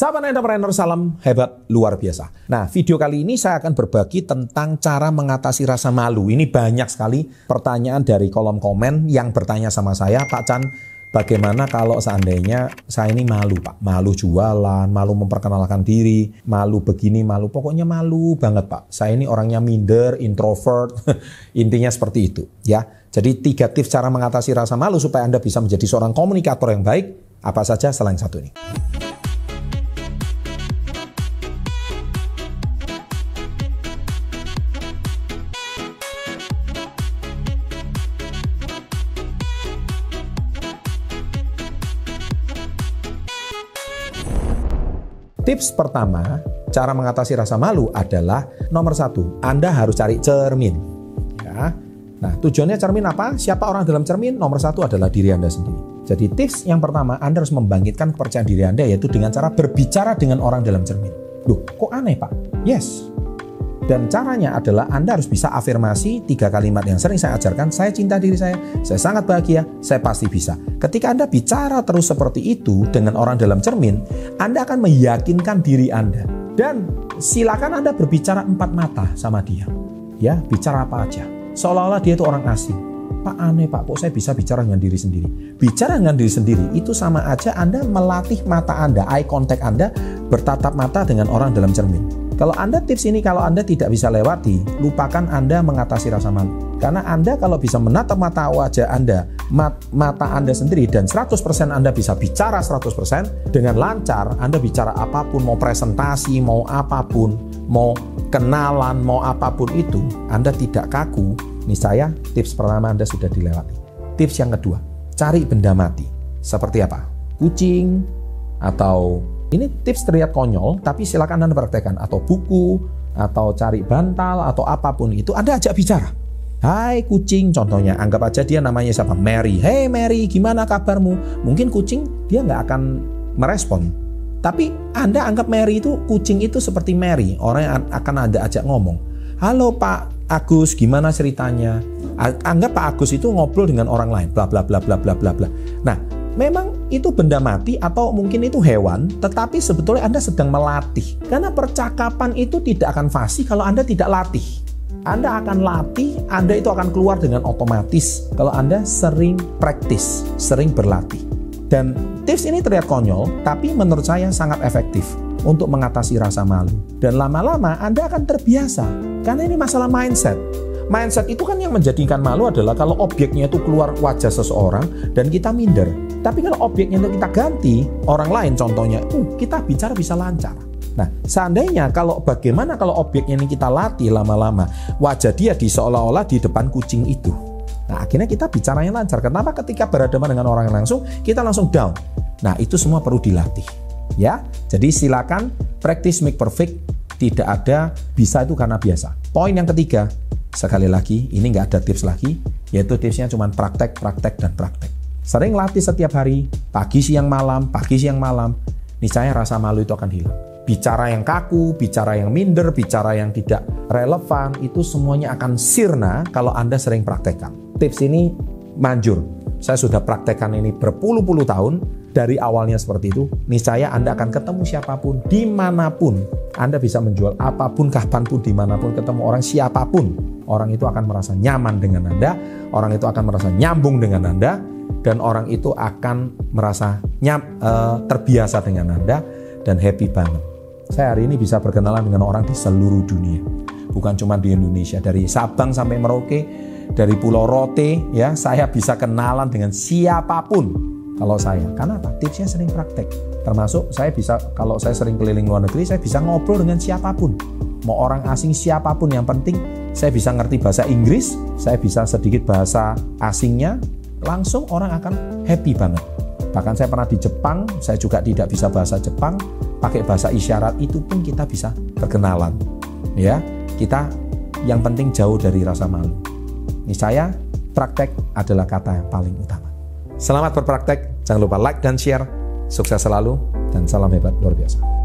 Sahabat entrepreneur, salam hebat luar biasa. Nah, video kali ini saya akan berbagi tentang cara mengatasi rasa malu. Ini banyak sekali pertanyaan dari kolom komen yang bertanya sama saya, Pak Chan, bagaimana kalau seandainya saya ini malu, Pak? Malu jualan, malu memperkenalkan diri, malu begini, malu. Pokoknya malu banget, Pak. Saya ini orangnya minder, introvert. Intinya seperti itu, ya. Jadi tiga tips cara mengatasi rasa malu supaya Anda bisa menjadi seorang komunikator yang baik. Apa saja selain satu ini. Tips pertama, cara mengatasi rasa malu adalah nomor satu, Anda harus cari cermin. Ya. Nah, tujuannya cermin apa? Siapa orang dalam cermin? Nomor satu adalah diri Anda sendiri. Jadi tips yang pertama, Anda harus membangkitkan kepercayaan diri Anda yaitu dengan cara berbicara dengan orang dalam cermin. Duh, kok aneh Pak? Yes, dan caranya adalah Anda harus bisa afirmasi tiga kalimat yang sering saya ajarkan. Saya cinta diri saya, saya sangat bahagia, saya pasti bisa. Ketika Anda bicara terus seperti itu dengan orang dalam cermin, Anda akan meyakinkan diri Anda. Dan silakan Anda berbicara empat mata sama dia. Ya, bicara apa aja. Seolah-olah dia itu orang asing. Pak aneh pak, kok saya bisa bicara dengan diri sendiri? Bicara dengan diri sendiri itu sama aja Anda melatih mata Anda, eye contact Anda bertatap mata dengan orang dalam cermin. Kalau Anda tips ini kalau Anda tidak bisa lewati, lupakan Anda mengatasi rasa malu. Karena Anda kalau bisa menatap mata wajah Anda, mat, mata Anda sendiri dan 100% Anda bisa bicara 100% dengan lancar, Anda bicara apa pun, mau presentasi, mau apa pun, mau kenalan, mau apa pun itu, Anda tidak kaku. Nih saya, tips pertama Anda sudah dilewati. Tips yang kedua, cari benda mati. Seperti apa? Kucing atau ini tips terlihat konyol, tapi silakan Anda praktekkan. Atau buku, atau cari bantal, atau apa pun itu, Anda ajak bicara. Hai kucing, contohnya anggap aja dia namanya siapa? Mary. Hey Mary, gimana kabarmu? Mungkin kucing dia nggak akan merespon. Tapi Anda anggap Mary itu, kucing itu seperti Mary, orang yang akan Anda ajak ngomong. Halo Pak Agus, gimana ceritanya? Anggap Pak Agus itu ngobrol dengan orang lain, bla bla bla bla bla bla bla. Nah, memang itu benda mati atau mungkin itu hewan, tetapi sebetulnya Anda sedang melatih. Karena percakapan itu tidak akan fasih kalau Anda tidak latih. Anda akan latih, Anda itu akan keluar dengan otomatis kalau Anda sering praktis, sering berlatih. Dan tips ini terlihat konyol, tapi menurut saya sangat efektif untuk mengatasi rasa malu. Dan lama-lama Anda akan terbiasa, karena ini masalah mindset. Mindset itu kan yang menjadikan malu adalah kalau objeknya itu keluar wajah seseorang dan kita minder. Tapi kalau objeknya itu kita ganti, orang lain contohnya, uh, kita bicara bisa lancar. Nah, seandainya kalau bagaimana kalau objeknya ini kita latih lama-lama, wajah dia di seolah-olah di depan kucing itu. Nah, akhirnya kita bicaranya lancar. Kenapa ketika berhadapan dengan orang yang langsung, kita langsung down. Nah, itu semua perlu dilatih. Ya, jadi silakan practice make perfect. Tidak ada bisa itu karena biasa. Poin yang ketiga, Sekali lagi, ini nggak ada tips lagi, yaitu tipsnya cuma praktek, praktek, dan praktek. Sering latih setiap hari, pagi, siang, malam, pagi, siang, malam, niscaya rasa malu itu akan hilang. Bicara yang kaku, bicara yang minder, bicara yang tidak relevan, itu semuanya akan sirna kalau Anda sering praktekkan. Tips ini manjur. Saya sudah praktekkan ini berpuluh-puluh tahun, dari awalnya seperti itu, niscaya Anda akan ketemu siapa pun, di mana pun. Anda bisa menjual apa pun, kapan pun, di mana pun, ketemu orang siapa pun orang itu akan merasa nyaman dengan Anda, orang itu akan merasa nyambung dengan Anda, dan orang itu akan merasa nyam, uh, terbiasa dengan Anda dan happy banget. Saya hari ini bisa berkenalan dengan orang di seluruh dunia, bukan cuma di Indonesia, dari Sabang sampai Merauke, dari Pulau Rote, ya saya bisa kenalan dengan siapa pun kalau saya. Karena apa? Tipsnya sering praktek. Termasuk saya bisa kalau saya sering keliling luar negeri, saya bisa ngobrol dengan siapa pun mau orang asing siapa pun yang penting saya bisa ngerti bahasa Inggris, saya bisa sedikit bahasa asingnya, langsung orang akan happy banget. Bahkan saya pernah di Jepang, saya juga tidak bisa bahasa Jepang, pakai bahasa isyarat itu pun kita bisa berkenalan. Ya, kita yang penting jauh dari rasa malu. Ini saya praktek adalah kata yang paling utama. Selamat berpraktek, jangan lupa like dan share. Sukses selalu dan salam hebat luar biasa.